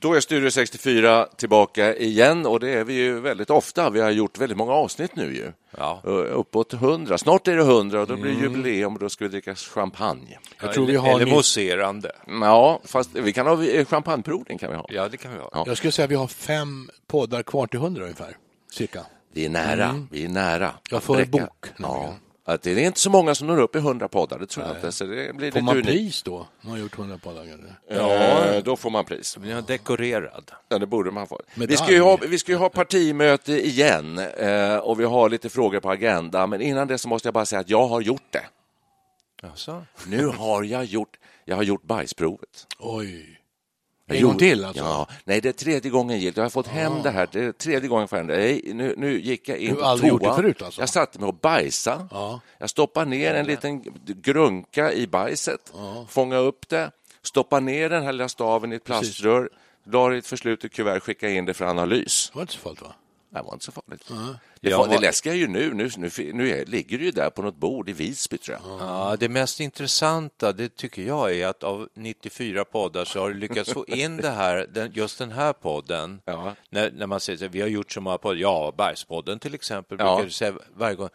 Då är Studio 64 tillbaka igen och det är vi ju väldigt ofta. Vi har gjort väldigt många avsnitt nu ju. Ja. Uh, Uppåt 100. Snart är det 100 och då blir det jubileum och då ska vi dricka champagne. Jag tror vi har Eller ni- mousserande. Ja, fast vi kan ha eh, champagneprovning kan vi ha. Ja, det kan vi ha. Ja. Jag skulle säga att vi har fem poddar kvar till hundra ungefär, cirka. Vi är nära. Vi är nära. Jag får en bok, Ja. Att det är inte så många som når upp i 100 poddar, det tror jag inte. Så det blir Får man unikt. pris då? Man har gjort hundra poddar. eller? Ja, då får man pris. Vi har dekorerad. Ja, det borde man få. Vi ska, ju ha, vi ska ju ha partimöte igen eh, och vi har lite frågor på agendan. Men innan det så måste jag bara säga att jag har gjort det. Alltså. Nu har jag gjort, jag har gjort bajsprovet. Oj. En gång till alltså? Ja, nej, det är tredje gången gillt. Jag har fått hem det här. Det är tredje gången för. Nej, nu, nu gick jag in på aldrig gjort det förut, alltså? Jag satte mig och bajsa. Ja. Jag stoppar ner en liten grunka i bajset, fångar upp det, stoppar ner den här lilla staven i ett plaströr, la det i ett förslutet kuvert, skickar in det för analys. Det var inte så farligt va? Det var inte så farligt. Det, Jag fa- det läskiga är ju nu, nu, nu, nu är, ligger det ju där på något bord i Visby tror jag. Ja, det mest intressanta, det tycker jag, är att av 94 poddar så har du lyckats få in det här, den, just den här podden. Ja. När, när man säger att vi har gjort så många poddar, ja, Bergspodden till exempel, Ja. brukar du säga varje gång.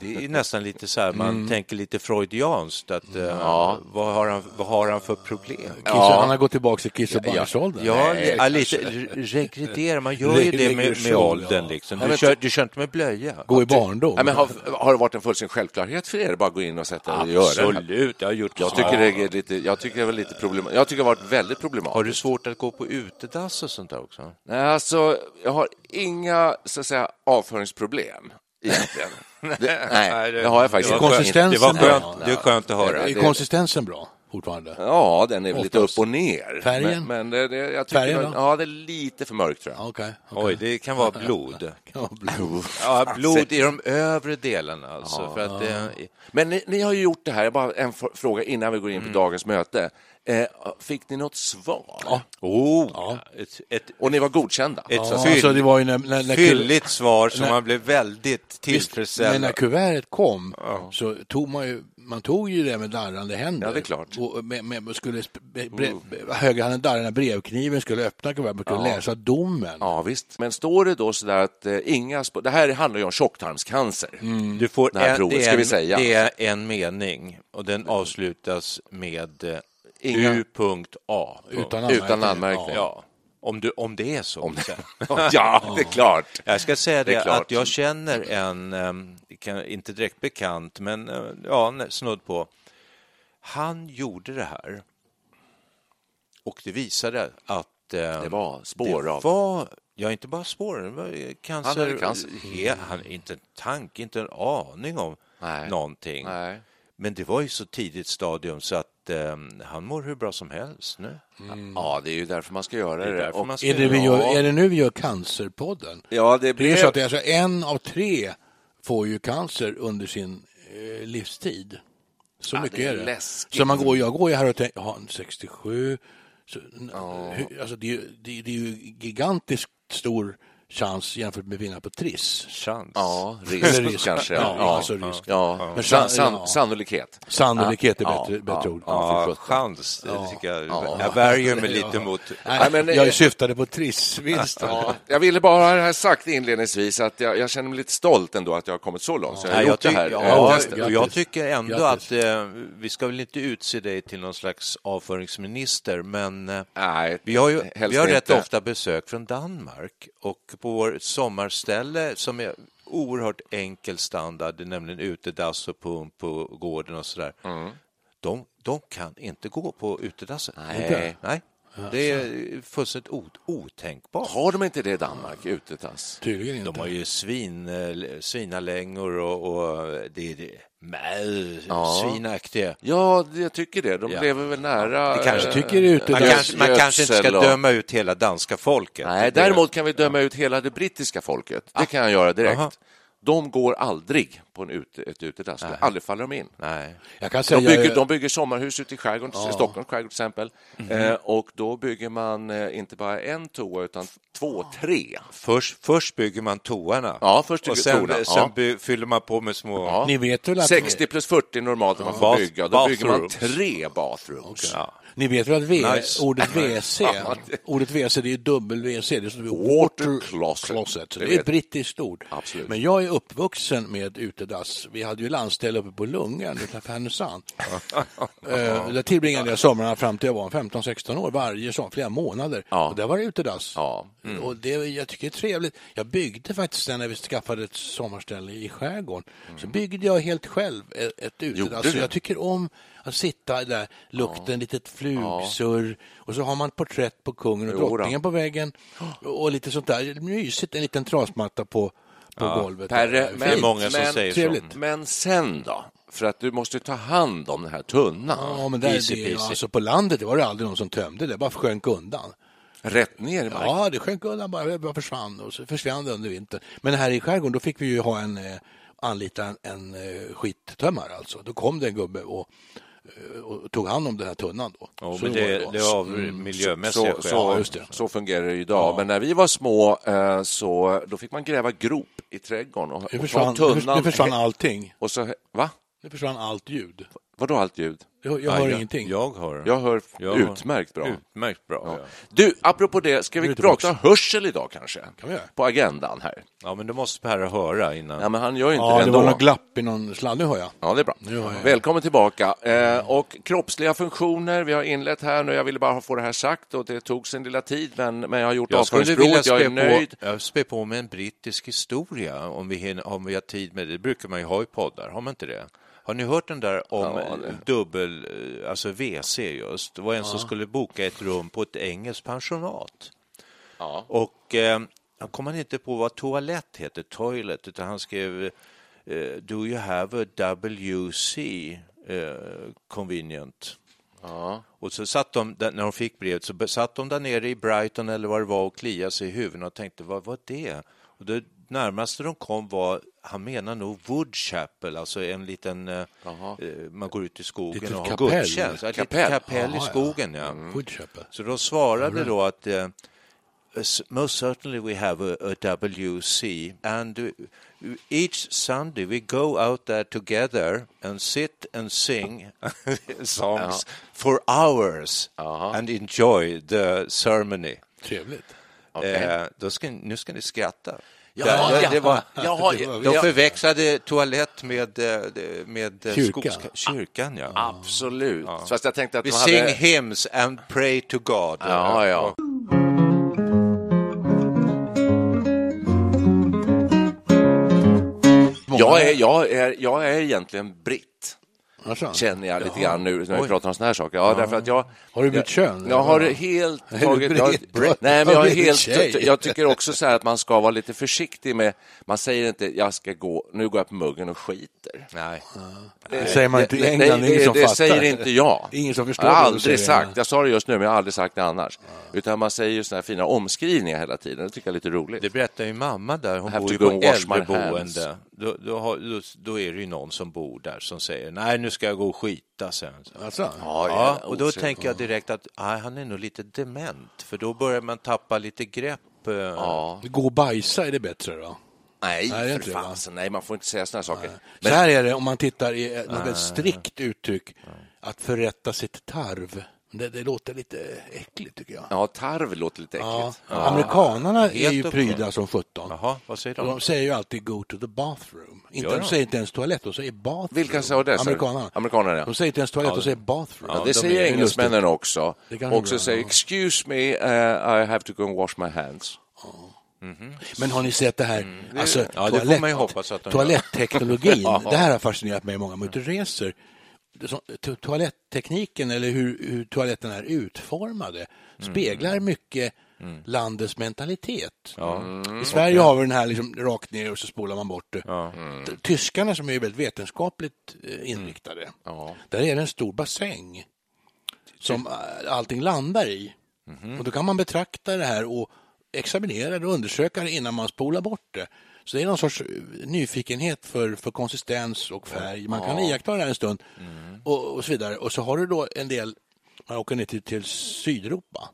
Det är nästan lite så här, man tänker lite freudianskt, att eh, vad, har han, vad har han för problem? Kiss, Han har gått tillbaka till kiss och Ja, ja. bajsåldern. Ja, Nej, ja, lite regrediera, man gör ju det med, med åldern. ja. Liksom. Ja, Du, kör, du kör inte med blöja. Gå i barndom. Nej, men har, har det varit en fullständig självklarhet för er att bara gå in och sätta och göra det? Absolut, jag har gjort Jag tycker, det är lite, jag tycker det var lite problem, jag tycker det har varit väldigt problematiskt. Har du svårt att gå på utedass och sånt där också? Nej, alltså, jag har inga så att säga, avföringsproblem egentligen. Det, nej, det har jag faktiskt det var inte. skönt. Det var Konsistensen skönt, det är skönt att höra. Är konsistensen bra fortfarande? Ja, den är väl lite upp och ner. Färgen? Men, men det, det, jag tycker Färgen då? Ja, det är lite för mörkt tror jag. Ja, Okej. okej. Oj, det kan vara blod. Ja, blod. Ja, blod i de övre delarna alltså. För att det, Men ni, ni har ju gjort det här, bara en fråga innan vi går in på dagens möte. Eh, fick ni något svar? Ja. oh, ett, ett, Och ni var godkända? ett Ja, fyll, alltså det var ju när, när, när fylligt svar som när- man blev väldigt Visst, men när tillfredsställd kuvertet kom så tog man ju, man tog ju det med darrande händer. Ja, det är klart. Och med, med, skulle bre, bre, högerhanden darra när brevkniven skulle öppna kuvertet, skulle läsa domen. Ja, visst. Men står det då så där att eh, inga... Det här handlar ju om tjocktarmscancer. Du får Det här en, provet, det är ska vi en- säga. Det är en mening och den avslutas med eh, Inga- U.A. Utan Utan anmärkning. Ja, om, du, om det är så. Om ja, det är klart. Jag ska säga Det det, att jag känner en, kan- inte direkt bekant, men eh, ja, snudd på. Han gjorde det här och det visade att eh, Det var spår det av- Var, ja, inte bara spår, det var cancer. Han hade cancer. He, han inte en tanke, inte en aning om Nej. någonting. Nej. Men det var ju så tidigt stadium så att em, han mår hur bra som helst nu. Ja, det är ju därför man ska göra Det det. Och- man ska Är det, vi gör, är det nu vi gör Cancerpodden? Ja, det Det är blir... så att det är alltså en av tre får ju cancer under sin eh, livstid. Så Ja, mycket det är är det. läskigt. Så man går, jag går ju här och tänker, ja, 67, så, hur, alltså det, det, det är ju gigantiskt stor chans jämfört med vinna på Triss. Chans. Ja, risk, Eller risk. kanske. Ja, Ja, alltså risk. ja. Men San, san- sannolikhet. Sannolikhet är Ja, bättre, ja, bättre ord. ja. Chans, det tycker jag. Ja. Jag värjer mig lite mot... Nej, men, jag syftade på Triss-vinsten. Ja, jag ville bara ha det här sagt inledningsvis att jag, jag känner mig lite stolt ändå att jag har kommit så långt. Så jag har jag, gjort det här. ja, testet. jag tycker ändå Grattis. att eh, vi ska väl inte utse dig till någon slags avföringsminister, men eh, Nej, vi har ju vi har rätt inte. ofta besök från Danmark och på vår sommarställe som är oerhört enkel standard, nämligen utedass och pump på gården och sådär. Mm. De, de kan inte gå på utedasset. Nej. Nej. Det är fullständigt ot- otänkbart. Har de inte det i Danmark, utetass? Tydligen inte. De har ju svin, eh, svinalängor och, och det det, Ja. svinaktiga. Ja, jag tycker det. De Ja. lever väl nära... Det kanske eh, tycker ute Man kanske, man kanske inte ska döma ut hela danska folket. Nej, däremot kan vi döma ut hela det brittiska folket. Det kan jag göra direkt. Aha. De går aldrig på en ute, ett utedass. Aldrig faller de in. Nej. Jag kan säga, De bygger, de bygger sommarhus ute i skärgården, i Stockholms skärgård till exempel. Mhm. Eh, och då bygger man eh, inte bara en toa, utan två, tre. Först, först bygger man toarna Ja, först och sen, toorna, sen ja. fyller man på med små... Ja. Ni vet väl att, 60 plus 40 normalt att man får bygga. Då bygger man tre bathrooms. Ja. ni vet väl att v, Nice. ordet WC, ordet WC det är dubbel-WC, det står för Water closet. Så Det det är ett brittiskt ord. Absolut. Men jag är uppvuxen med utedass. Vi hade ju landställe uppe på Lungön utanför Härnösand. Eh, där tillbringade jag somrarna fram till jag var 15-16 år, varje sommar, flera månader. Ja. Och där var det utedass. Ja. Och det, jag tycker det är trevligt. Jag byggde faktiskt sen när vi skaffade ett sommarställe i skärgården. Så byggde jag helt själv ett, ett utedass. Så jag tycker om att sitta där, lukta en litet flugsurr och så har man ett porträtt på kungen och drottningen på väggen och lite sånt där mysigt, en liten trasmatta på, på golvet. Perre, Fint. det är men, många som men, säger trevligt. så. men sen då? För att du måste ta hand om den här tunnan. Ja, men där, Easy det, peasy. alltså på landet det var det aldrig någon som tömde det, bara sjönk undan. Rätt ner i marken. Ja, det sjönk undan bara, bara försvann och så försvann det under vintern. Men här i skärgården, då fick vi ju ha en, eh, anlita en, en eh, skittömmare alltså. Då kom det en gubbe och, och tog hand om den här tunnan då. Ja, Så men det, då. det är av miljömässiga Så, skäl. så, just det. så fungerar det idag. Men när vi var små eh, så då fick man gräva grop i trädgården och, Nu och försvann, ta tunnan. nu försvann allting. Och så, va? Nu försvann allt ljud. Vadå allt ljud? Jag, jag Ja, hör jag, ingenting. Jag hör. Jag hör Jag utmärkt bra. Utmärkt bra. Ja. Du, apropå det, ska vi prata tillbaka. hörsel idag kanske? vi göra. På agendan här. ja, men då måste Per höra innan. Ja, men han gör ju inte Ja, det det var ändå. något glapp i någon sladd. Nu hör jag. Ja, det är bra. Nu har jag- Välkommen tillbaka. Eh, och kroppsliga funktioner, vi har inlett här nu. Jag ville bara få det här sagt och det tog sin lilla tid, men, men jag har gjort avföringsprovet. Jag är nöjd. på, jag spä på med en brittisk historia om vi, hinner, om vi har tid med det. Det brukar man ju ha i poddar, har man inte det? Har ni hört den där om Ja, dubbel, eh, alltså WC just? Det var en som skulle boka ett rum på ett engelskt pensionat. Ja. Och eh, han kom han inte på vad toalett heter, toilet, utan han skrev eh, Do you have a WC eh, convenient? Ja. Och så satt de, när de fick brevet, så satt de där nere i Brighton eller vad det var och kliade sig i huvudet och tänkte, vad var det? Och det närmaste de kom var, han menar nog Woodchapel, alltså en liten, eh, eh, man går ut i skogen Litet och har kapell. gudstjänst. Ja, Ett Kapell. kapell i Jaha, ja. skogen, ja. Woodchapel. Så de svarade då att eh, "Yes, Most certainly we have a, a WC and each Sunday we go out there together and sit and sing songs for hours and enjoy the ceremony. Trevligt. Okej. Eh, då ska, nu ska ni skratta. Ja, det, det, det var, Jaha, de ja. förväxlade toalett med, eh, med Kyrka. skogs- kyrkan. Ja. Absolut. Fast jag tänkte att Vi de sing hade... hymns and pray to God. Ja, ja. Jag är, jag, är, jag är egentligen britt, Alltså. känner jag lite grann nu när vi Oj. pratar om såna här saker. Ja, därför att jag... Har du bytt jag, kön? Jag har Eller? helt Är du tagit... Jag, nej, men Har jag, blivit helt, tjej? jag tycker också så här att man ska vara lite försiktig med... Man säger inte jag ska gå, nu går jag på muggen och skiter. Nej. Det säger man inte i England, nej, ingen som det, det fattar. säger inte jag. Ingen som förstår Jag har du aldrig säger. sagt, jag sa det just nu, men jag har aldrig sagt det annars. Utan man säger ju såna här fina omskrivningar hela tiden, det tycker jag är lite roligt. Det berättar ju mamma där, hon have bor to ju go på and wash my hands. äldreboende. Då, då, har, då, då är det ju någon som bor där som säger nej, nu ska jag gå och skita sen. Alltså. Ja, Ja, och då tänker jag direkt att nej, han är nog lite dement, för då börjar man tappa lite grepp Eh, Ja. Gå och bajsa är det bättre då? Nej, Nej, för fasen. Nej, man får inte säga här saker. Så här är det om man tittar i något strikt uttryck, att förrätta sitt tarv. Det, det låter lite äckligt tycker jag. Ja, tarv låter lite Ja. äckligt. Amerikanerna är Helt ju pryda som sjutton. Jaha, vad säger de? De säger ju alltid go to the bathroom. Inte, de säger inte ens toalett, de säger bathroom. Vilka sa det? Amerikanerna. Amerikanerna, ja. De säger inte ens toalett, de säger bathroom. Ja, det de säger är engelsmännen också. Det Och så säger ja. excuse me, uh, I have to go and wash my hands. Men har ni sett det här? Alltså, Mm. Ja, det får man ju hoppas att de gör. toaletteknologin, det här har fascinerat mig många. Om du toalettekniken eller hur, hur toaletten är utformade Mm. speglar mycket landets mentalitet. I Sverige har vi den här liksom rakt ner och så spolar man bort det. T- Tyskarna som är väldigt vetenskapligt eh, inriktade, Ja. där är det en stor bassäng som eh, allting landar i. Och då kan man betrakta det här och examinera det och undersöka det innan man spolar bort det. Så det är någon sorts eh, nyfikenhet för, för konsistens och färg. Man kan iaktta det här en stund och, och så vidare. Och så har du då en del, man åker ner till, till Sydeuropa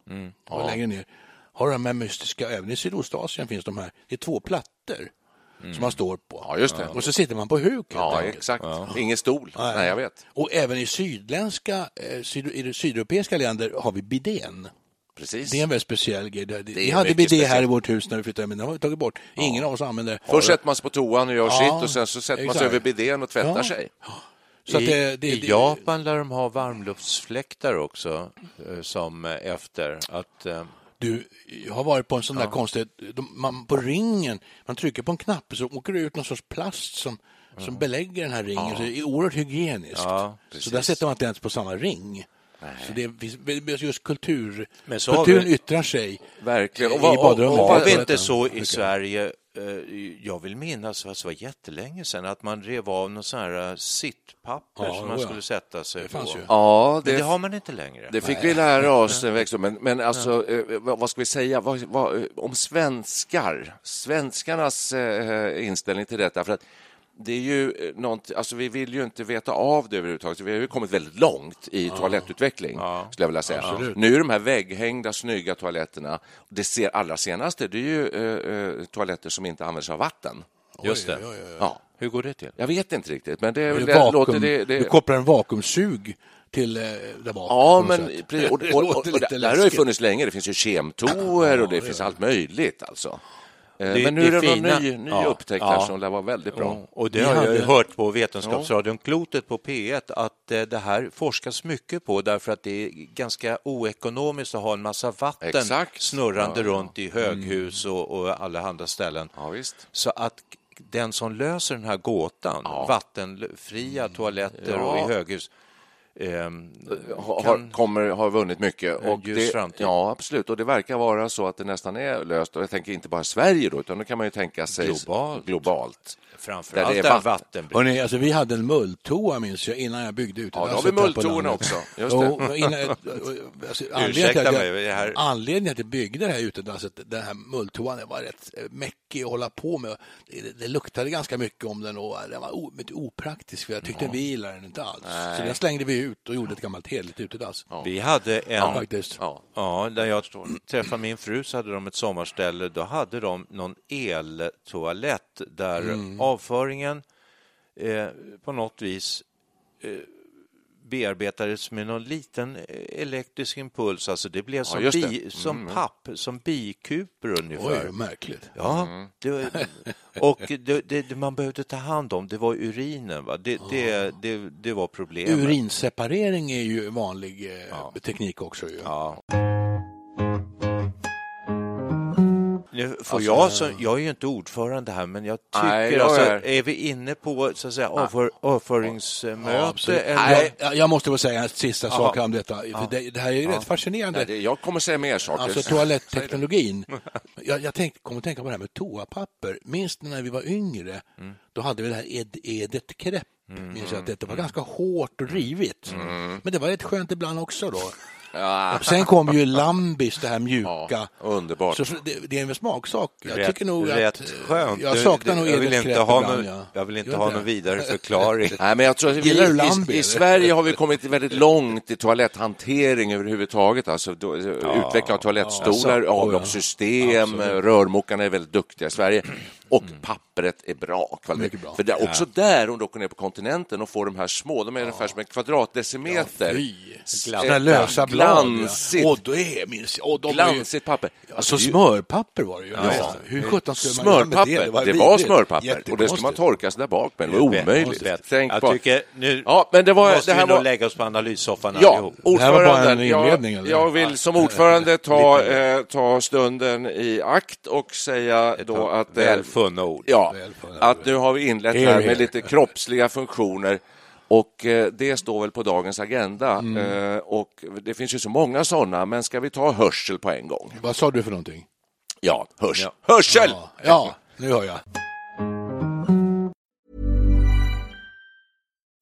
och längre ner, har de här mystiska, även i Sydostasien finns de här, det är två plattor som man står på. Ja, just det. Och så sitter man på huk Ja, enkelt. exakt. Ingen stol. Nej, jag vet. Och även i sydländska, eh, syd, i de sydeuropeiska länder har vi bidén. Precis. Det är en väldigt speciell grej. Det- Vi är hade mycket bidé här i vårt hus när vi flyttade, men det har vi tagit bort. Ingen av oss använder det. Först sätter man sig på toan och gör Ja, sitt och sen så sätter man sig exakt. över bidén och tvättar Ja. sig. Så I, det, det, I det, Japan lär de ha varmluftsfläktar också eh, som eh, efter att eh, Du, jag har varit på en sån där konstig, de, man, på ringen, man trycker på en knapp så åker det ut någon sorts plast som, som belägger den här ringen. Så det är oerhört hygieniskt. Ja, så där sätter man inte ens på samma ring. Så det finns just kultur, Men så kulturen vi- yttrar sig Verkligen. i Och vad- badrummet. och Var vi inte så i Sverige, eh, jag vill minnas att det var jättelänge sedan, att man rev av någon sån här eh, sittpapper Ja, som man ja. skulle sätta sig Det på. fanns ju. Ja, Men det det, har man inte längre. det fick vi lära oss när vi växte upp. Men, men alltså, eh, vad ska vi säga vad, vad, om svenskar? Svenskarnas eh, inställning till detta. För att det är ju eh, något, alltså vi vill ju inte veta av det överhuvudtaget. Vi har ju kommit väldigt långt i toalettutveckling, skulle jag vilja säga. Nu är de här vägghängda, snygga toaletterna, det ser allra senaste, det är ju eh, eh, toaletter som inte använder sig av vatten. Just det. Ja. Hur går det till? Jag vet inte riktigt, men det, är Det vakuum, låter... Det, Du det, kopplar en vakuumsug till eh, där bak. Ja, men precis, och, Det och, och, och, det där har ju funnits länge. Det finns ju kemtoer och det finns allt möjligt. Alltså. Eh, Det- men nu det är det någon fina- ny, ny Ja, upptäckt här ja. som lär vara väldigt bra. Och det Vi har jag hade- hört på Vetenskapsradion Klotet på P1 att eh, det här forskas mycket på därför att det är ganska oekonomiskt att ha en massa vatten Exakt. snurrande runt i höghus och, och alla andra ställen. Ja. Så att den som löser den här gåtan, vattenfria toaletter och Ja. i höghus, Har, kan- kommer, har vunnit mycket. Och det, framtid. ja, absolut. Och det verkar vara så att det nästan är löst. Och jag tänker inte bara Sverige då, utan då kan man ju tänka sig Globalt. globalt. Framför Där allt är är vatten. vattenbrist. Hörrni, alltså, vi hade en mulltoa minns jag innan jag byggde ut. Ja, då har vi mulltoorna också. Just det. Jo, innan, alltså, anledningen, till Ursäkta att mig, jag, det här- anledningen till att jag byggde det här utedasset, den här mulltoan, den var rätt eh, mäckig att hålla på med. Det, det luktade ganska mycket om den och den var o, opraktisk för jag tyckte vi gillade den inte alls. Så den slängde vi ut och gjorde ett gammalt hederligt utedass. Vi hade en... Ja, faktiskt. Ja. Ja, när jag träffade min fru så hade de ett sommarställe. Då hade de någon eltoalett där Mm. Avföringen eh, på något vis eh, bearbetades med någon liten eh, elektrisk impuls. Alltså det blev som, just det. bi, som papp, som bikuper ungefär. Oj, märkligt. Ja, det, och det, det, man behövde ta hand om, det var urinen. Va? Det, det, det var problemet. Urinseparering är ju vanlig eh, teknik också. Ju. Ja. Nu får jag, så, jag är ju inte ordförande här, men jag tycker, Nej, jag alltså, är- är vi inne på så att säga, avför, avföringsmöte? Ja, eller? Nej, jag- måste väl säga en sista sak om detta. För det, det här är ju rätt fascinerande. Nej, det, jag kommer säga mer saker. Alltså toalettteknologin. Jag, jag tänkte, kom att tänka på det här med toapapper. Minns ni när vi var yngre? Då hade vi det här Ed, Edet Krepp Minns jag att det var ganska hårt och rivigt. Men det var rätt skönt ibland också då. Ja, sen kom ju Lambis, det här mjuka. ja, underbart. Så det, det är en smaksak. Jag Rätt- tycker nog rätt att... eh, skönt. Jag saknar nog jag vill inte ha ibland, någon, ja. Jag vill inte Gör ha det? någon vidare förklaring. Nej, men jag tror att vi, Gillar du i, Lambi, i? I Sverige har vi kommit väldigt långt i toaletthantering överhuvudtaget. Alltså, då, utveckling av toalettstolar, Alltså, avloppssystem, rörmokarna är väldigt duktiga i Sverige. Och pappret är bra kvalitet. Bra. För det är också där, om du åker ner på kontinenten och får de här små, de är ungefär som en kvadratdecimeter. Fy. Glatt. Sådana lösa blad. Glansigt. Och det minns jag. Och de var ju- Glansigt papper. Alltså det smörpapper var det ju. Ja. Ja. Hur sjutton skulle man göra med Smörpapper, det? det var, vidrigt. smörpapper och det skulle man torka sig där bak med. Det var omöjligt. Tänk jag tycker nu Ja, men det var- måste det här vi nog var- lägga oss på analyssoffan Ja, allihop. Det här var bara en inledning, Jag, eller? jag vill som ordförande ta, eh, ta stunden i akt och säga då att... eh, Väl funna ord. Ja, att nu har vi inlett här med lite kroppsliga funktioner och eh, det står väl på dagens agenda. Mm. Eh, och det finns ju så många sådana, men ska vi ta hörsel på en gång? Vad sa du för någonting? Ja, hörs hörsel! Ja, ja nu hör jag.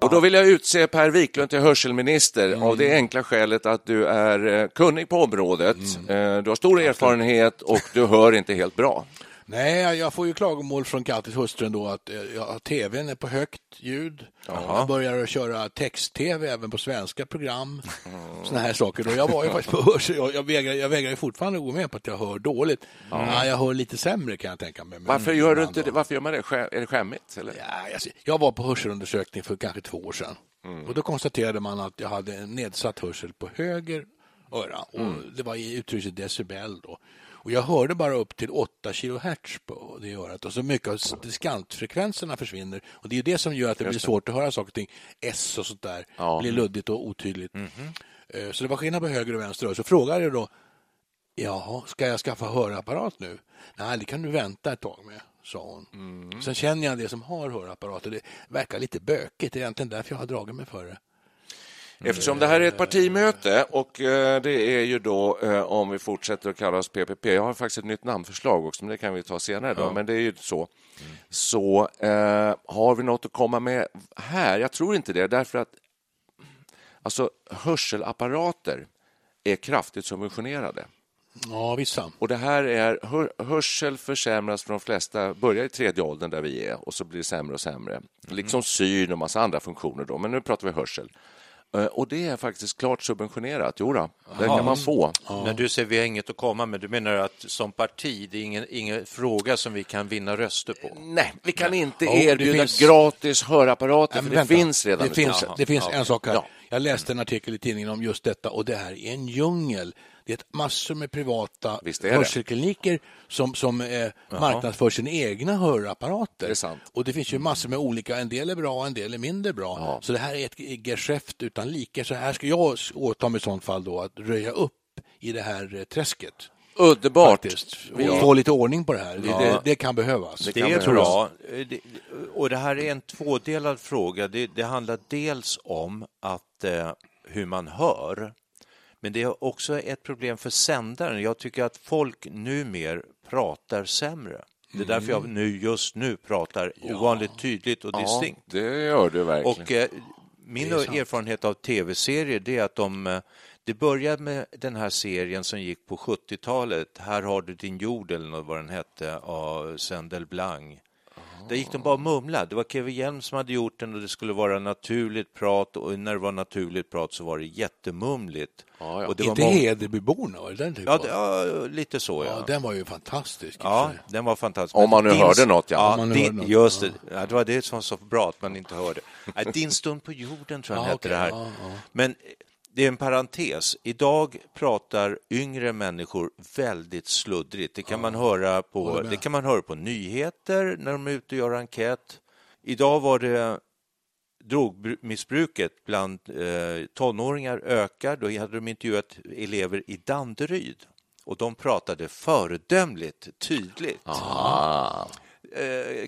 Och då vill jag utse Per Wiklund till hörselminister av det enkla skälet att du är eh, kunnig på området, eh, du har stor erfarenhet och du hör inte helt bra. Nej, jag- får ju klagomål från Kattis hustrun då att eh, ja, tvn är på högt ljud. Jag börjar att köra text-tv även på svenska program. Såna här saker. Då. Jag var ju faktiskt på hörsel. Jag, jag, vägrar, jag vägrar fortfarande gå med på att jag hör dåligt. Ja, jag hör lite sämre kan jag tänka mig. Varför gör du inte det? Varför gör man det? Är det skämmigt? Eller? Ja, jag, jag var på hörselundersökning för kanske två år sedan. Och då konstaterade man att jag hade en nedsatt hörsel på höger öra. Och Det var i uttrycket decibel då. Och jag hörde bara upp till 8 kilohertz på det örat. Och så mycket av diskantfrekvenserna försvinner. Och det är det som gör att det blir svårt att höra saker och ting. S och sånt där Ja. blir luddigt och otydligt. Eh, Så det var skillnad på höger och vänster. Så frågade jag då Jaha, ska jag skaffa hörapparat nu? Nej, det kan du vänta ett tag med, sa hon. Mm. Sen känner jag det som har hörapparat och det verkar lite bökigt. Det är egentligen därför jag har dragit mig för det. Eftersom det här är ett partimöte och eh, det är ju då, eh, om vi fortsätter att kalla oss PPP, jag har faktiskt ett nytt namnförslag också, men det kan vi ta senare då, men det är ju så. Så eh, har vi något att komma med här? Jag tror inte det, därför att alltså, hörselapparater är kraftigt subventionerade. Ja, vissa. Och det här är, hör, hörsel försämras för de flesta, börjar i tredje åldern där vi är och så blir det sämre och sämre. Liksom syn och massa andra funktioner då, men nu pratar vi hörsel. Eh, Och det är faktiskt klart subventionerat. Jodå, det kan man få. När du säger vi har inget att komma med, du menar att som parti, det är ingen, ingen fråga som vi kan vinna röster på? Nej, vi kan inte Jo, det erbjuda finns- gratis hörapparater, Nej, för men det vänta. finns redan. Det finns, det finns en sak här. Ja. Jag läste en artikel i tidningen om just detta och det här är en djungel. Det är ett massor med privata hörselkliniker som, som eh, marknadsför sina egna hörapparater. Det är sant. Och det finns ju massor med olika, en del är bra, en del är mindre bra. Så det här är ett geschäft utan like. Så här ska jag åta mig i sånt fall då att röja upp i det här eh, träsket. Underbart. Faktiskt. Och Ja. få lite ordning på det här. Det, det, det kan behövas. Det Det kan är behövas. bra. Eh, Det- Och det här är en tvådelad fråga. Det, det handlar dels om att, eh, hur man hör, men det är också ett problem för sändaren. Jag tycker att folk numer pratar sämre. Det är därför jag nu, just nu pratar ovanligt tydligt och Ja, distinkt. det gör du verkligen. Och eh, min erfarenhet av tv-serier är att de, eh, det började med den här serien som gick på 70-talet, Här har du din jord eller vad den hette, av Sendel Blanc. Där gick de bara och mumlade. Det var Kevin Hjelm som hade gjort den och det skulle vara naturligt prat och när det var naturligt prat så var det jättemumligt. Ja, ja. Och det var Inte många- Hedebyborna, var det den du Ja, det, ja, lite så ja, ja. den var ju fantastisk. Ja, den var fantastisk. Om man nu Din- hörde något, ja. ja. Om man nu din, hörde något, just det. Ja, det var det som var så bra att man inte hörde. Din stund på jorden tror jag Ja, hette okej, det här. ja, ja. Men det är en parentes. Idag pratar yngre människor väldigt sluddrigt. Det kan, man, höra på, det kan man höra på nyheter när de är ute och gör enkät. Idag var det drogmissbruket bland eh, tonåringar ökar. Då hade de intervjuat elever i Danderyd och de pratade föredömligt tydligt. Ah, Eh,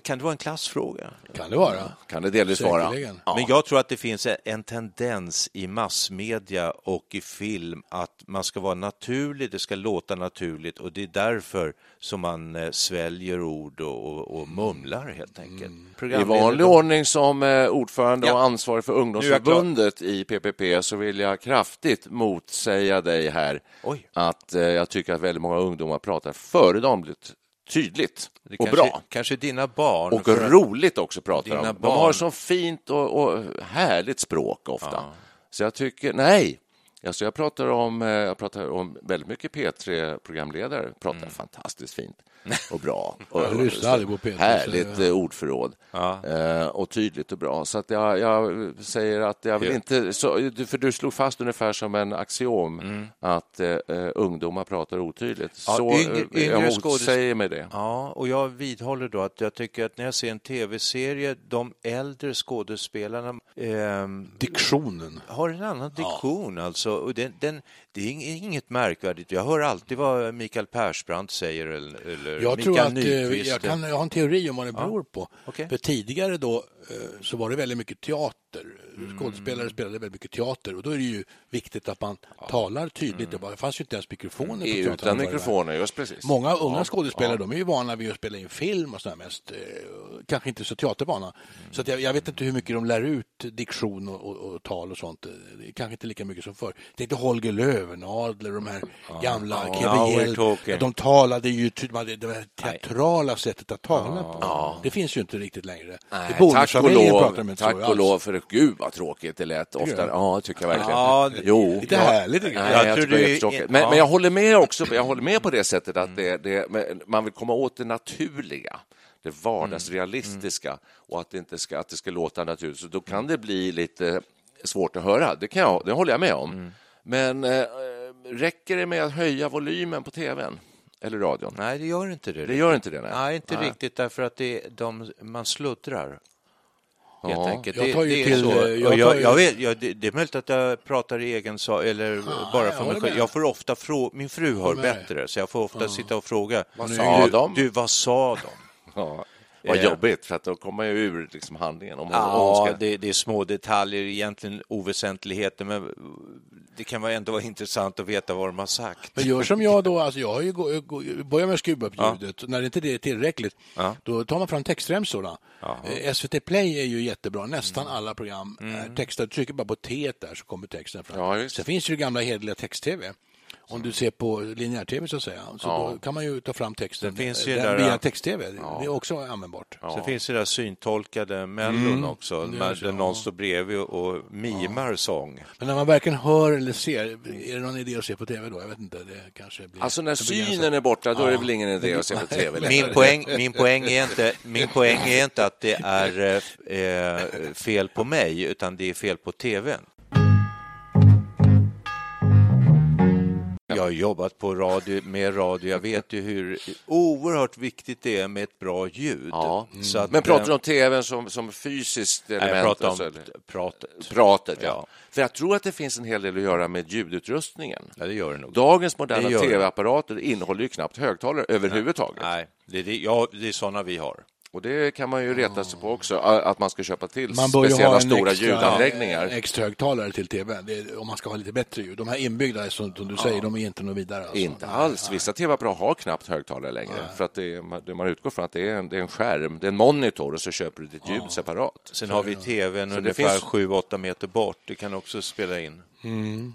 kan det vara en klassfråga? Kan det vara? kan det delvis vara. Ja. Men jag tror att det finns en tendens i massmedia och i film att man ska vara naturlig, det ska låta naturligt och det är därför som man eh, sväljer ord och, och, och mumlar helt enkelt. Mm. I vanlig ordning som eh, ordförande Ja. och ansvarig för ungdomsförbundet i PPP så vill jag kraftigt motsäga dig här Oj. att eh, jag tycker att väldigt många ungdomar pratar föredömligt tydligt Det och kanske, bra. Kanske dina barn. Och roligt också pratar Dina de. De har så fint och, och härligt språk ofta. Ja. Så jag tycker, nej. Alltså jag, pratar om, eh, jag pratar om väldigt mycket P3-programledare, pratar Mm. fantastiskt fint och bra. Och, Jag lyssnar aldrig på P3, Härligt så- eh, ordförråd Ja. eh, och tydligt och bra. Så att jag, jag säger att jag vill Ja. inte... Så, för du slog fast ungefär som en axiom att eh, eh, ungdomar pratar otydligt. Mm. Ja, så yngre- eh, yngre jag motsäger mig det. Ja, och jag vidhåller då att jag tycker att när jag ser en tv-serie, de äldre skådespelarna ehm, Diktionen. har en annan diktion. Alltså, och den, den, det är ing- inget märkvärdigt. Jag hör alltid vad Mikael Persbrandt säger eller, Jag Mikael tror att eh, Nyqvist. jag, kan, jag har en teori om vad det beror på. okej. För tidigare då så var det väldigt mycket teater. Mm. Skådespelare spelade väldigt mycket teater och då är det ju viktigt att man talar tydligt. Mm. Det det fanns ju inte ens mikrofoner på Utan teatern. mikrofoner, just precis. Många unga Ja, skådespelare ja. de är ju vana vid att spela in film och sådär mest. eh, Kanske inte så teatervana. Så att jag, jag vet inte hur mycket de lär ut diktion och, och, och tal och sånt. Det är kanske inte lika mycket som förr. Tänkte Holger Löwenadler, de här gamla Ja, Kevin. De talade ju det här teatrala sättet att tala på. Det finns ju inte riktigt längre. Nej, Det är tack och Bonusfamiljen pratar de tack och lov, för gud vad tråkigt det lät ofta. du? Ja, tycker jag verkligen. Ja, det- jo. Lite Ja. härligt. Nej, Jag jag, tror tycker det är du- jättetråkigt. ja. Men, men jag håller med också. Jag håller med på det sättet att det, det, men man vill komma åt det naturliga, det vardagsrealistiska och att det inte ska, att det ska låta naturligt. Så då kan det bli lite svårt att höra. Det, kan jag, det håller jag med om. Men eh, räcker det med att höja volymen på tvn eller radion? Nej, det gör inte det. Det gör inte det. Nej, Nej, inte riktigt därför att det, de, man sluddrar. Helt Ja. enkelt. Jag Det- tar ju det är till, så. eh, jag jag, tar ju- jag vet, jag, det, det är möjligt att jag pratar i egen sak eller bara jag för mig själv. Jag får ofta fråga, min fru hör bättre, så jag får ofta sitta och fråga. Vad du, sa de? Du, vad sa de? Ja. Vad Eh. jobbigt, för att då kommer man ju ur liksom, handlingen. Om man, om man Ja, ska... det, det är små detaljer, egentligen oväsentligheter, men det kan ändå vara intressant att veta vad de har sagt. Men gör som jag då, alltså jag har ju gå, gå, börjar med att skruva upp ljudet. När inte det är tillräckligt, Ja. då tar man fram textremsorna. Eh, SVT Play är ju jättebra, nästan Mm. alla program är textade. Du trycker bara på T där så kommer texten fram. Ja. Sen finns ju det gamla hederliga text-tv. Om du ser på linjär-tv så att säga, så Ja. då kan man ju ta fram texten Det finns ju där- via text-tv. Det är också användbart. Så finns det där syntolkade mellon också, Mm. det där, är så, ja. någon står bredvid och mimar sång. Men när man varken hör eller ser, är det någon idé att se på tv då? Jag vet inte. Det kanske blir Alltså när synen är borta, då är det Ja. väl ingen idé att se på tv. Min poäng, min, poäng är inte, min poäng är inte att det är eh, fel på mig, utan det är fel på tvn. Jag har jobbat på radio, med radio. Jag vet ju hur oerhört viktigt det är med ett bra ljud. Ja. Så att, Men pratar du eh, om tvn som, som fysiskt nej, element? jag pratar om alltså, pratet. pratet, ja. Ja. För jag tror att det finns en hel del att göra med ljudutrustningen. Ja, det gör det nog. Dagens moderna tv-apparater innehåller ju knappt högtalare överhuvudtaget. Nej, det är, det, ja, det är sådana vi har. Och det kan man ju reta sig på också, att man ska köpa till Man bör speciella ha en stora extra, ljudanläggningar. extra högtalare till tv det, om man ska ha lite bättre ljud. De här inbyggda, som, som du säger, de är inte något vidare. Alltså. Inte Nej, alls. nej. Vissa tv-apparater har knappt högtalare längre. För att det är, man- det man utgår från att det är, en, det är en skärm, det är en monitor och så köper du ditt ljud separat. Sen har vi tvn det ungefär finns- 7-8 meter bort. Det kan också spela in.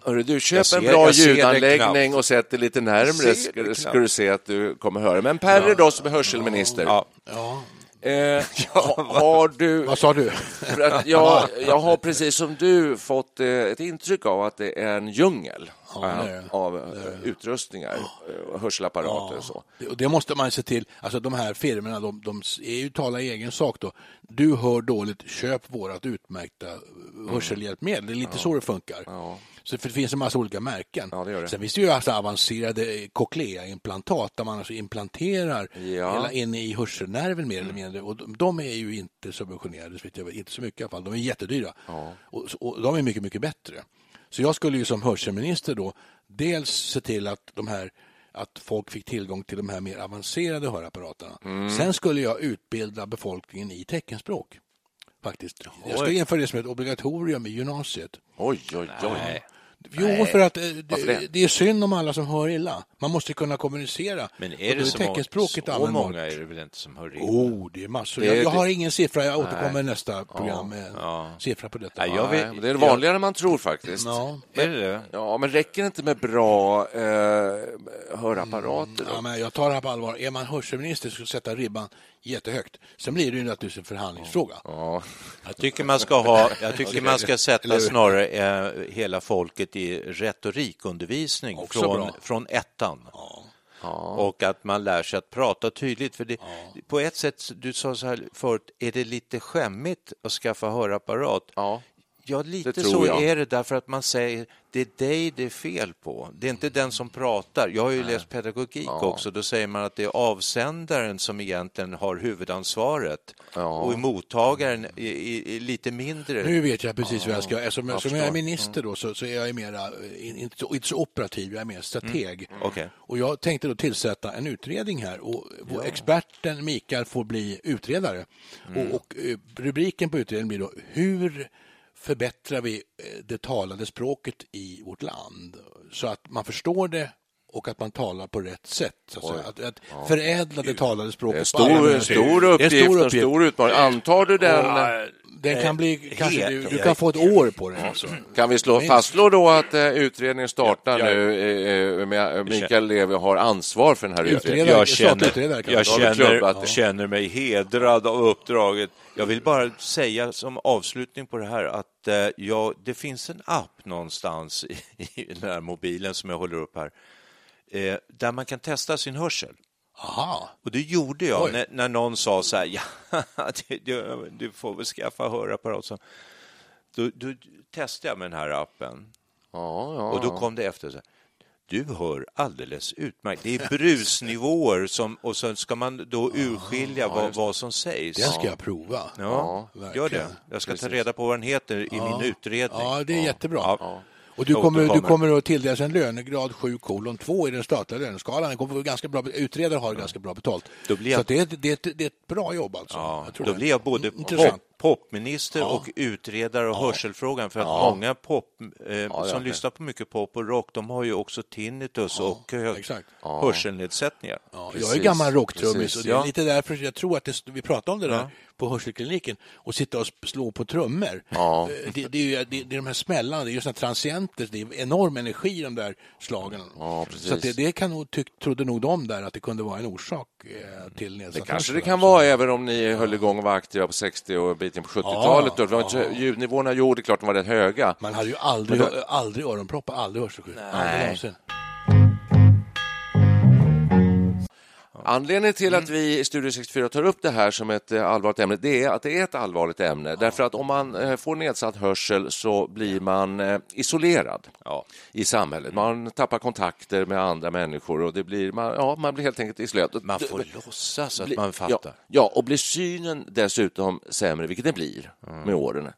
Hörru, du, köp ser- en bra ljudanläggning och sätt dig lite närmre ska, ska du se att du kommer höra. Men Perre då som är hörselminister, Ja, Ja. Eh, ha- har du... Vad sa du? Jag, jag har precis som du fått eh, ett intryck av att det är en djungel Ja, det det. av eh, utrustningar, eh, hörselapparater och så. Det- det måste man se till. Alltså de här firmorna, de, de är ju talar i egen sak då. Du hör dåligt, köp vårat utmärkta hörselhjälpmedel. Det är lite så det funkar. Så för det finns en massa olika märken. Ja, det gör det. Sen finns det ju alltså avancerade cochlea-implantat där man alltså implanterar Ja. hela inne i hörselnerven mer eller mindre. Och de, de är ju inte subventionerade, så vet. inte så mycket i alla fall. De är jättedyra. Och, och de är mycket, mycket bättre. Så jag skulle ju som hörselminister då dels se till att de här att folk fick tillgång till de här mer avancerade hörapparaterna. Sen skulle jag utbilda befolkningen i teckenspråk. Faktiskt. Jag ska införa det som ett obligatorium i gymnasiet. Oj, oj, oj. Jo, för att eh, det, det? det är synd om alla som hör illa. Man måste kunna kommunicera. men är då det så, teckenspråket så många är det väl inte som hör in? Oh, det är massor. Det är- jag, jag det- har ingen siffra. Jag återkommer i nästa program med en siffra på detta. Nej, jag vet- Nej, men det är vanligare än man tror faktiskt. Ja. Är det det? Ja, men räcker det inte med bra eh, hörapparater? Då? Ja, men jag tar det här på allvar. Är man hörselminister så ska sätta ribban jättehögt. Sen blir det ju naturligtvis en förhandlingsfråga. Ja. Jag tycker man ska, ha, jag tycker man ska sätta snarare eh, hela folket i retorikundervisning Också från, bra. från ettan. Och att man lär sig att prata tydligt. För det, På ett sätt, du sa så här förut, är det lite skämmigt att skaffa hörapparat? Ja. Ja, lite Det så jag. är det därför att man säger det är dig det är fel på. Det är inte den som pratar. Jag har ju läst pedagogik också. Då säger man att det är avsändaren som egentligen har huvudansvaret Ja. och mottagaren är, är, är lite mindre. Nu vet jag precis vad jag ska... Eftersom jag som jag är minister då så, så är jag mera, eh, inte så, inte så operativ, jag är mer strateg. Okej. Och jag tänkte då tillsätta en utredning här och vår experten Mikael får bli utredare. Och, och eh, rubriken på utredningen blir då Hur förbättrar vi eh, det talade språket i vårt land så att man förstår det och att man talar på rätt sätt. Så att, att, att förädla det talade språket. Det är stor, stor Det är uppgift, en stor uppgift. stor utmaning. Antar du den? Den kan bli, kanske, het. du, du kan få ett år på den. Alltså. Kan vi slå, fastslå då att eh, utredningen startar Ja, ja. nu eh, med eh, Mikael Levi har ansvar för den här utredningen? Utredare, Jag känner, jag känner, det. känner mig hedrad av uppdraget. Jag vill bara säga som avslutning på det här att eh, ja, det finns en app någonstans i, i den här mobilen som jag håller upp här eh, där man kan testa sin hörsel. Aha. Och det gjorde jag när, när någon sa så här, ja, du, du, du får väl skaffa hörapparat. Så, då, då testade jag med den här appen Ja, ja, och då kom det efter så här, du hör alldeles utmärkt. Det är brusnivåer som, och så ska man då urskilja vad, vad som sägs. Den ska jag prova. Ja, Ja, gör det. Jag ska ta reda på vad den heter i min utredning. Ja, det är jättebra. Ja. Och du kommer, du kommer att tilldelas en lönegrad 7 kolon 2 i den statliga löneskalan. Den kommer ganska bra, utredare har ganska bra betalt. Då blir Så jag- att det, är, ett- det, är ett, det är ett bra jobb alltså. Ja, jag tror då det. blir jag både Intressant. Popminister och utredare av hörselfrågan för att många pop, eh, ja. som lyssnar på mycket pop och rock, de har ju också tinnitus och hörselnedsättningar. Ja, jag är gammal rocktrummis och det är Ja. lite därför jag tror att det, vi pratade om det där Ja. på hörselkliniken och sitta och slå på trummor. Ja. Eh, Det, det, är ju, det, det är de här smällarna, det är ju transienter, det är enorm energi i de där slagen. Ja. Så det, det kan nog, tyck, trodde nog de där att det kunde vara en orsak till nedsatt Det kanske det kan vara även om ni höll igång och var aktiva på 60 och biten på 70-talet. då. Det var inte, ljudnivåerna, jo, det är klart de var rätt höga. Man hade ju aldrig, Men aldrig öronproppar, aldrig hörselskydd. Aldrig någonsin. Anledningen till att vi i Studio 64 tar upp det här som ett eh, allvarligt ämne, det är att det är ett allvarligt ämne. Därför att om man eh, får nedsatt hörsel så blir man eh, isolerad i samhället. Man tappar kontakter med andra människor och det blir, man, ja, man blir helt enkelt isolerad. Man får låtsas att Bli- man fattar. Ja, ja, och blir synen dessutom sämre, vilket det blir Mm. med åren,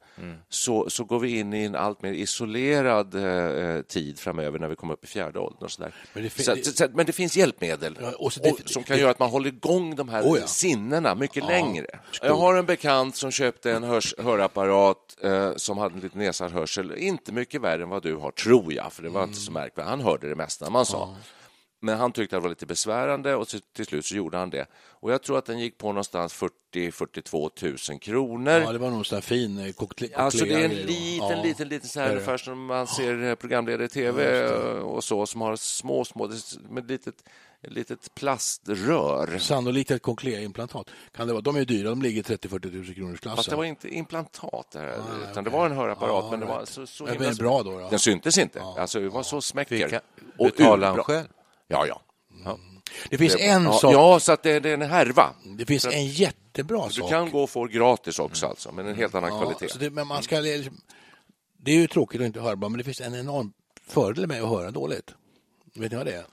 så, så går vi in i en allt mer isolerad eh, tid framöver när vi kommer upp i fjärde åldern. Och så där. Men det så, det- så, men det finns hjälpmedel Ja, och och det- som det- kan göra att man håller igång de här Oh ja. sinnena mycket längre. Jag har en bekant som köpte en hörs, hörapparat eh, som hade en lite nedsatt hörsel. Inte mycket värre än vad du har, tror jag, för det var inte så Mm. märkvärdigt. Han hörde det mesta man sa. Men han tyckte att det var lite besvärande och till, till slut så gjorde han det. Och jag tror att den gick på någonstans 40-42 000 kronor. Ja, det var nog en fin eh, kokle- Alltså det är en liten, Ja. liten, liten så här, ungefär som man ser eh, programledare i tv och så, som har små, små, med litet, ett litet plaströr. Sannolikt ett cochleaimplantat. Kan det vara? De är dyra, de ligger i 30-40 000 kronors klassen. Fast det var inte implantat, det här, utan det var en hörapparat, Ja, men det var right. så, så himla... bra då, då? Den syntes inte. Alltså, det var så smäcker. Vilka, Och betalar han själv? Ja, ja. Det finns en ja, sak. Ja, så att det, det är en härva. Det finns en jättebra Du sak. kan gå och få gratis också, alltså, men en helt annan ja, kvalitet. det, men man ska, liksom- det är ju tråkigt att inte höra bra, men det finns en enorm fördel med att höra dåligt. Vet ni vad det är?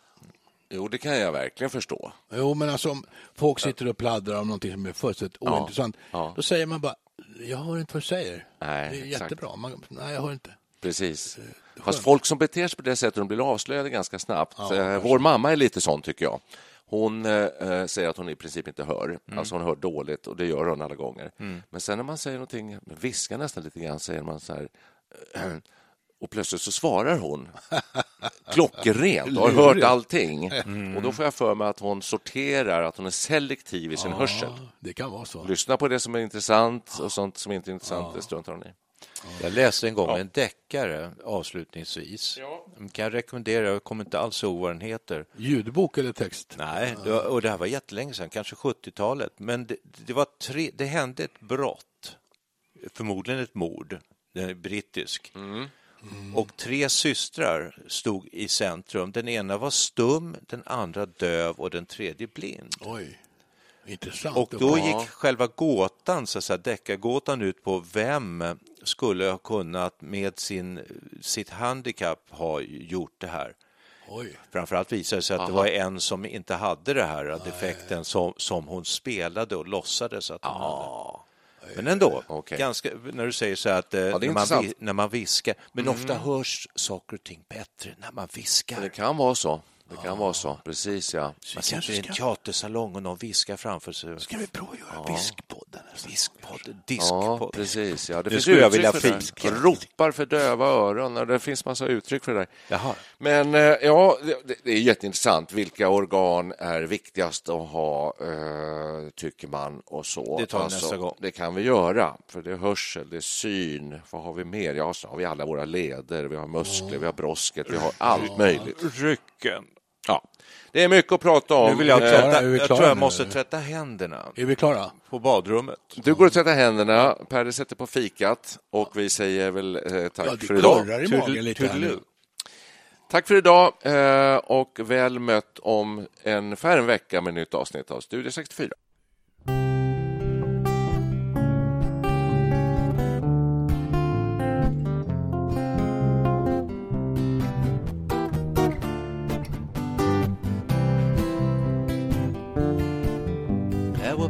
Jo, det kan jag verkligen förstå. Jo, men alltså om folk sitter och pladdrar om någonting som är fullständigt ointressant, ja. då säger man bara, jag hör inte vad du säger. Nej, det är exakt. jättebra. Man, nej, jag hör inte. Precis. Fast folk som beter sig på det sättet de blir avslöjade ganska snabbt. Eh, Vår mamma är lite sån, tycker jag. Hon eh, säger att hon i princip inte hör. Alltså hon hör dåligt och det gör hon alla gånger. Men sen när man säger någonting, viskar nästan lite grann, säger man så här eh, och plötsligt så svarar hon klockrent och har hört allting. Och då får jag för mig att hon sorterar, att hon är selektiv i sin hörsel. Ja, det kan vara så. Lyssna på det som är intressant och sånt som inte är intressant, det struntar hon i. Jag läste en gång en deckare avslutningsvis. Jag kan rekommendera, jag kommer inte alls ihåg vad den heter. Ljudbok eller text? Nej, det var, och det här var jättelänge sedan, kanske 70-talet. Men det, det, var tre, det hände ett brott, förmodligen ett mord, den är brittisk. Och tre systrar stod i centrum. Den ena var stum, den andra döv och den tredje blind. Oj, intressant. Och då gick själva gåtan, så att säga, deckargåtan ut på vem skulle ha kunnat med sin, sitt handikapp ha gjort det här. Oj. Framförallt visade det sig att det var en som inte hade det här defekten som, som hon spelade och låtsades att hon hade. Men ändå, Okej. ganska, när du säger så att eh, är när, man, när man viskar, men ofta hörs saker och ting bättre när man viskar. Det kan vara så. Det kan vara så. Precis, ja. Man sitter i en teatersalong och någon viskar framför sig. Ska vi prova att göra Viskpodden? Viskpodd, Ja, diskpodd. precis. Ja. Det Nu finns skulle jag uttryck vilja för det. fiska. Ropar för döva öron. och Det finns massa uttryck för det där. Jaha. Men eh, ja, det, är jätteintressant. Vilka organ är viktigast att ha, eh, tycker man och så. Alltså, Det tar vi nästa gång. Det kan vi göra, för det är hörsel, det är syn. Vad har vi mer? Ja, så har vi alla våra leder, vi har muskler, vi har brosket, vi har allt möjligt. Rycken. Ja. Det är mycket att prata om. Nu vill jag Eh, tvätta, vi jag klara tror jag nu, måste tvätta händerna Är vi klara? på badrummet. Du går och tvättar händerna, Per sätter på fikat och vi säger väl eh, tack Ja, det för idag. i magen lite här nu. Tack för idag eh, och väl mött om ungefär en vecka med nytt avsnitt av Studio 64.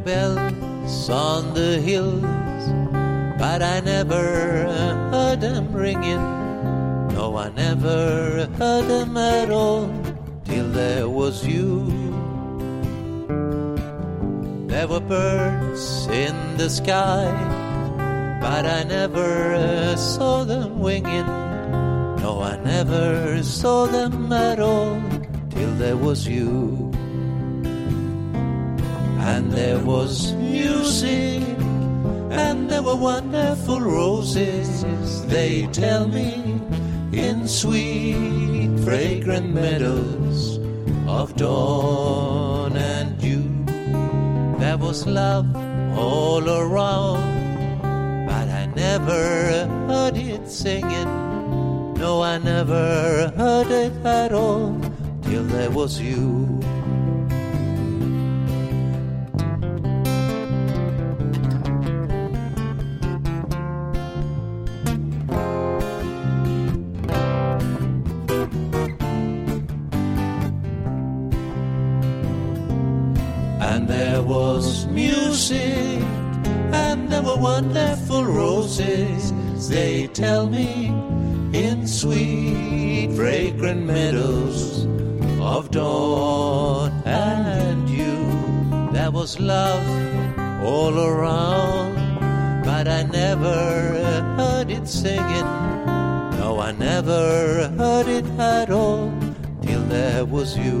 Bells on the hills, but I never heard them ringing. No, I never heard them at all till there was you. There were birds in the sky, but I never saw them winging. No, I never saw them at all till there was you. There was music, and there were wonderful roses. They tell me in sweet, fragrant meadows of dawn and dew. There was love all around, but I never heard it singing. No, I never heard it at all till there was you. Wonderful roses. They tell me in sweet, fragrant meadows of dawn and you. There was love all around, but I never heard it singing. No, I never heard it at all till there was you.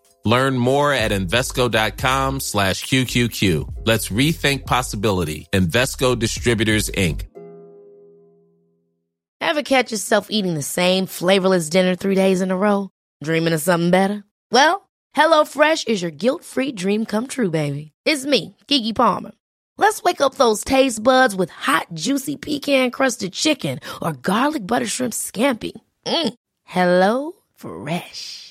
Learn more at Invesco.com slash QQQ. Let's rethink possibility. Invesco Distributors, Inc. Ever catch yourself eating the same flavorless dinner three days in a row? Dreaming of something better? Well, HelloFresh is your guilt-free dream come true, baby. It's me, Kiki Palmer. Let's wake up those taste buds with hot, juicy pecan-crusted chicken or garlic butter shrimp scampi. Mm. Hello Fresh.